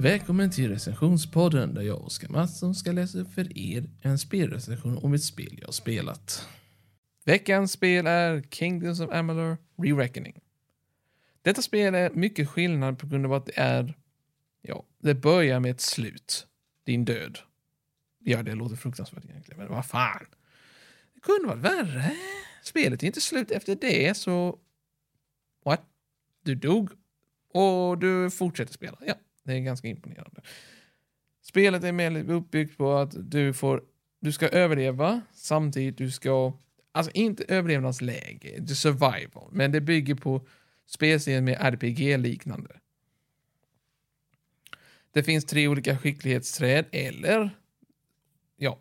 Välkommen till recensionspodden där jag och Oskar Mattsson ska läsa upp för er en spelrecension om ett spel jag har spelat. Veckans spel är Kingdoms of Amalur Re-Reckoning. Detta spel är mycket skillnad på grund av att det är, ja, det börjar med ett slut. Din död. Ja, det låter fruktansvärt egentligen, men vad fan. Det kunde varit värre. Spelet är inte slut efter det, så... What? Du dog och du fortsätter spela. Ja, det är ganska imponerande. Spelet är mer uppbyggt på att du får, du ska överleva samtidigt du ska, alltså inte överlevnadsläge, the survival, men det bygger på spelserien med RPG-liknande. Det finns tre olika skicklighetsträd eller ja,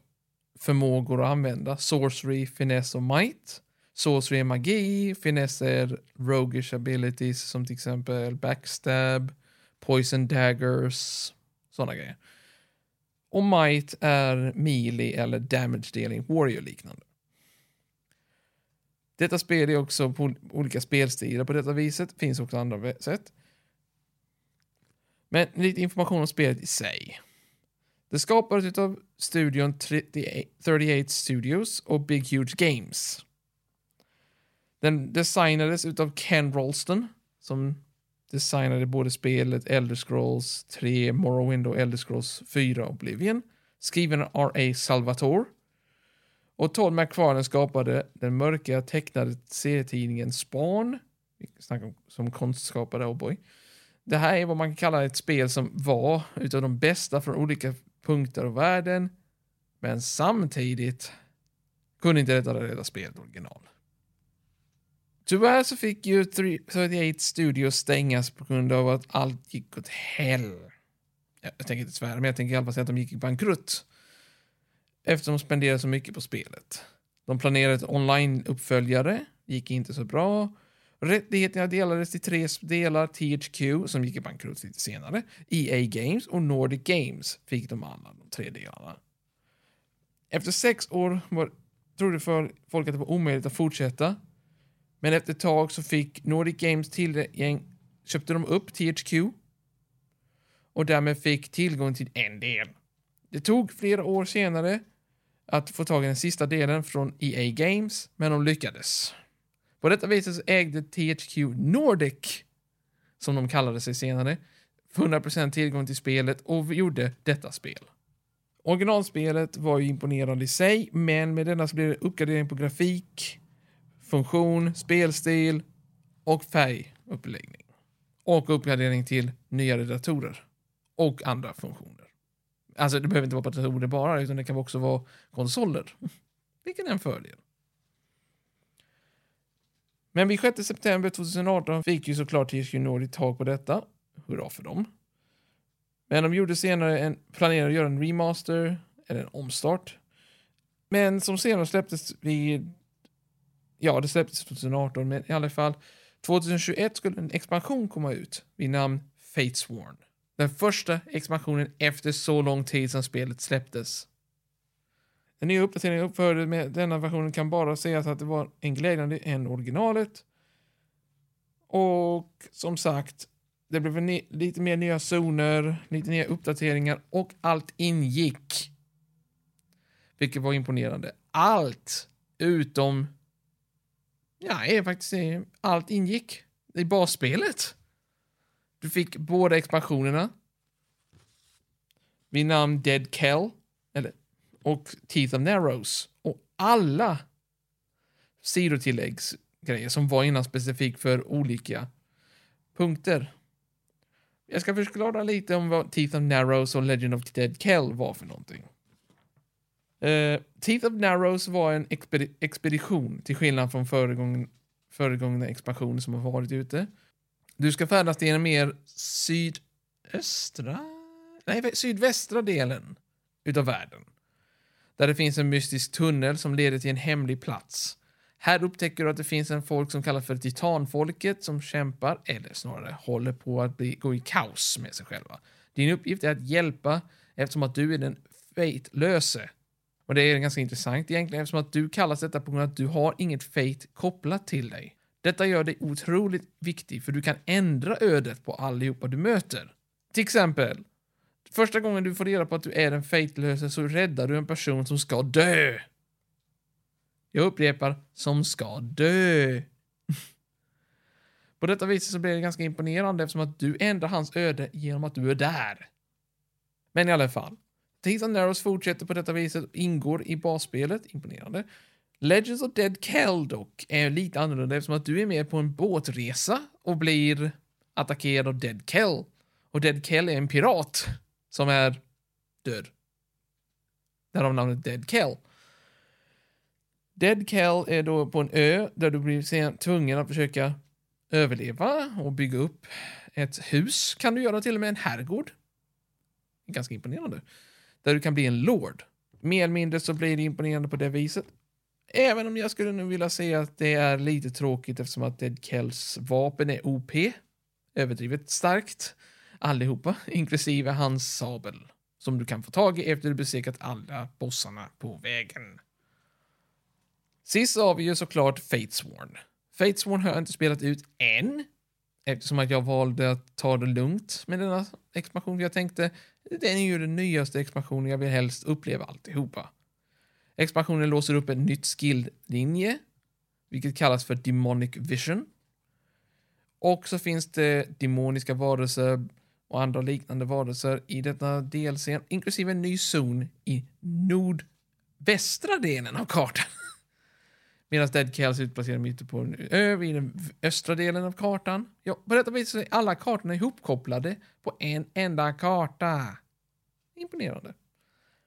förmågor att använda. Sorcery, finess och might. Sorcery är magi, finess är roguish abilities som till exempel backstab, poison daggers, sådana grejer. Och might är melee eller damage dealing warrior liknande. Detta spel är också på olika spelstilar på detta viset, finns också andra sätt. Men lite information om spelet i sig. Det skapades av studion 38 Studios och Big Huge Games. Den designades av Ken Rolston som designade både spelet Elder Scrolls 3, Morrowind och Elder Scrolls 4 Oblivion. Skriven av R.A. Salvatore. Och Todd McFarlane skapade den mörka tecknade serietidningen Spawn. som konstskapare, oh. Det här är vad man kan kalla ett spel som var utav de bästa från olika punkter av världen. Men samtidigt kunde inte detta rädda spelet original. Tyvärr så fick ju 38 Studios stängas på grund av att allt gick åt hell. Jag tänker inte svära, men jag tänker i alla fall säga att de gick i bankrutt. Eftersom de spenderade så mycket på spelet. De planerade ett online-uppföljare, gick inte så bra. Rättigheterna delades till tre delar, THQ som gick i bankrutt lite senare, EA Games och Nordic Games fick de alla de tre delarna. Efter sex år var, trodde folk att det var omöjligt att fortsätta men efter ett tag så fick Nordic Games tillgäng, köpte de upp THQ och därmed fick tillgång till en del. Det tog flera år senare att få tag i den sista delen från EA Games, men de lyckades. På detta viset så ägde THQ Nordic, som de kallade sig senare, 100% tillgång till spelet och gjorde detta spel. Originalspelet var ju imponerande i sig, men med denna så blev det uppgradering på grafik, funktion, spelstil och färguppläggning. Och uppgradering till nyare datorer och andra funktioner. Alltså det behöver inte vara på datorer bara, utan det kan också vara konsoler. Vilket är en fördel. Men vid 6 september 2018 fick ju såklart THQ Nordic tag på detta. Hurra för dem. Men de gjorde senare en, planerade att göra en remaster, eller en omstart. Men som senare släpptes vid ja, det släpptes 2018, men i alla fall 2021 skulle en expansion komma ut vid namn Fatesworn. Den första expansionen efter så lång tid som spelet släpptes. Den nya uppdateringen uppförde med denna versionen kan bara sägas att det var en glädjande än originalet. Och som sagt, det blev lite mer nya zoner, lite nya uppdateringar och allt ingick. Vilket var imponerande. Allt utom Ja, är faktiskt eh, allt ingick i basspelet. Du fick båda expansionerna. Vid namn Dead Kell eller, och Teeth of Narrows. Och alla sidotilläggsgrejer som var innan specifikt för olika punkter. Jag ska förklara lite om vad Teeth of Narrows och Legend of Dead Kell var för någonting. Uh, Teeth of Narrows var en expedi expedition till skillnad från föregång föregångna expansioner som har varit ute. Du ska färdas till den mer sydöstra, nej sydvästra delen utav världen. Där det finns en mystisk tunnel som leder till en hemlig plats. Här upptäcker du att det finns en folk som kallas för titanfolket som kämpar, eller snarare håller på att bli, gå i kaos med sig själva. Din uppgift är att hjälpa eftersom att du är den fate-löse och det är ganska intressant egentligen eftersom att du kallas detta på grund av att du har inget fate kopplat till dig. Detta gör dig otroligt viktig för du kan ändra ödet på allihopa du möter. Till exempel, Första gången du får reda på att du är en Fate-lösare så räddar du en person som ska dö. Jag upprepar, som ska dö. På detta viset så blir det ganska imponerande eftersom att du ändrar hans öde genom att du är där. Men i alla fall. Thieves and Narrows fortsätter på detta viset och ingår i basspelet. Imponerande. Legends of Dead Kell dock är lite annorlunda eftersom att du är med på en båtresa och blir attackerad av Dead Kell. Och Dead Kell är en pirat som är död. Därav namnet Dead Kell. Dead Kell är då på en ö där du blir tvungen att försöka överleva och bygga upp ett hus. Kan du göra till och med en herrgård. Ganska imponerande. Där du kan bli en lord. Mer eller mindre så blir det imponerande på det viset. Även om jag skulle nu vilja säga att det är lite tråkigt eftersom att Dead Kells vapen är OP. Överdrivet starkt. Allihopa, inklusive hans sabel. Som du kan få tag i efter du besegrat alla bossarna på vägen. Sist har vi ju såklart Fatesworn. Fatesworn har jag inte spelat ut än. Eftersom att jag valde att ta det lugnt med denna expansion. Jag tänkte, den är ju den nyaste expansionen, jag vill helst uppleva alltihopa. Expansionen låser upp en nytt skilllinje, vilket kallas för Demonic Vision. Och så finns det demoniska varelser och andra liknande varelser i detta delscen, inklusive en ny zon i nordvästra delen av kartan. Medan Dead Kells är utplacerad mitt på en ö i den östra delen av kartan. Ja, på detta vis är alla kartorna ihopkopplade på en enda karta. Imponerande.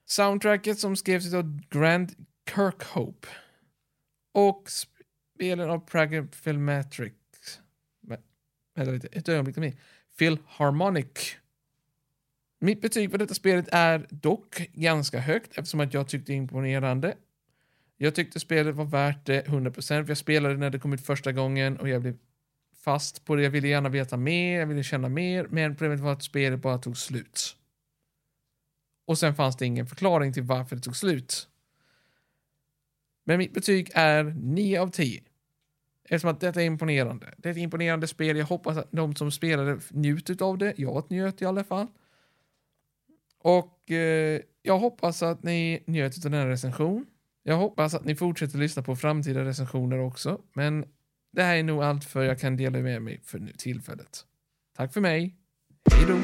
Soundtracket som skrevs av Grant Kirkhope. Och spelen av Prager Filmatrix. Vänta lite, ett ögonblick till mig. Philharmonic. Mitt betyg på detta spelet är dock ganska högt eftersom att jag tyckte det imponerande. Jag tyckte spelet var värt det 100%, för jag spelade när det kom ut första gången och jag blev fast på det. Jag ville gärna veta mer, jag ville känna mer, men problemet var att spelet bara tog slut. Och sen fanns det ingen förklaring till varför det tog slut. Men mitt betyg är 9 av 10. Eftersom att detta är imponerande. Det är ett imponerande spel. Jag hoppas att de som spelade njuter av det. Jag njöt i alla fall. Och eh, jag hoppas att ni njöt av den här recension. Jag hoppas att ni fortsätter lyssna på framtida recensioner också. Men det här är nog allt för jag kan dela med mig för nu tillfället. Tack för mig. Hej då.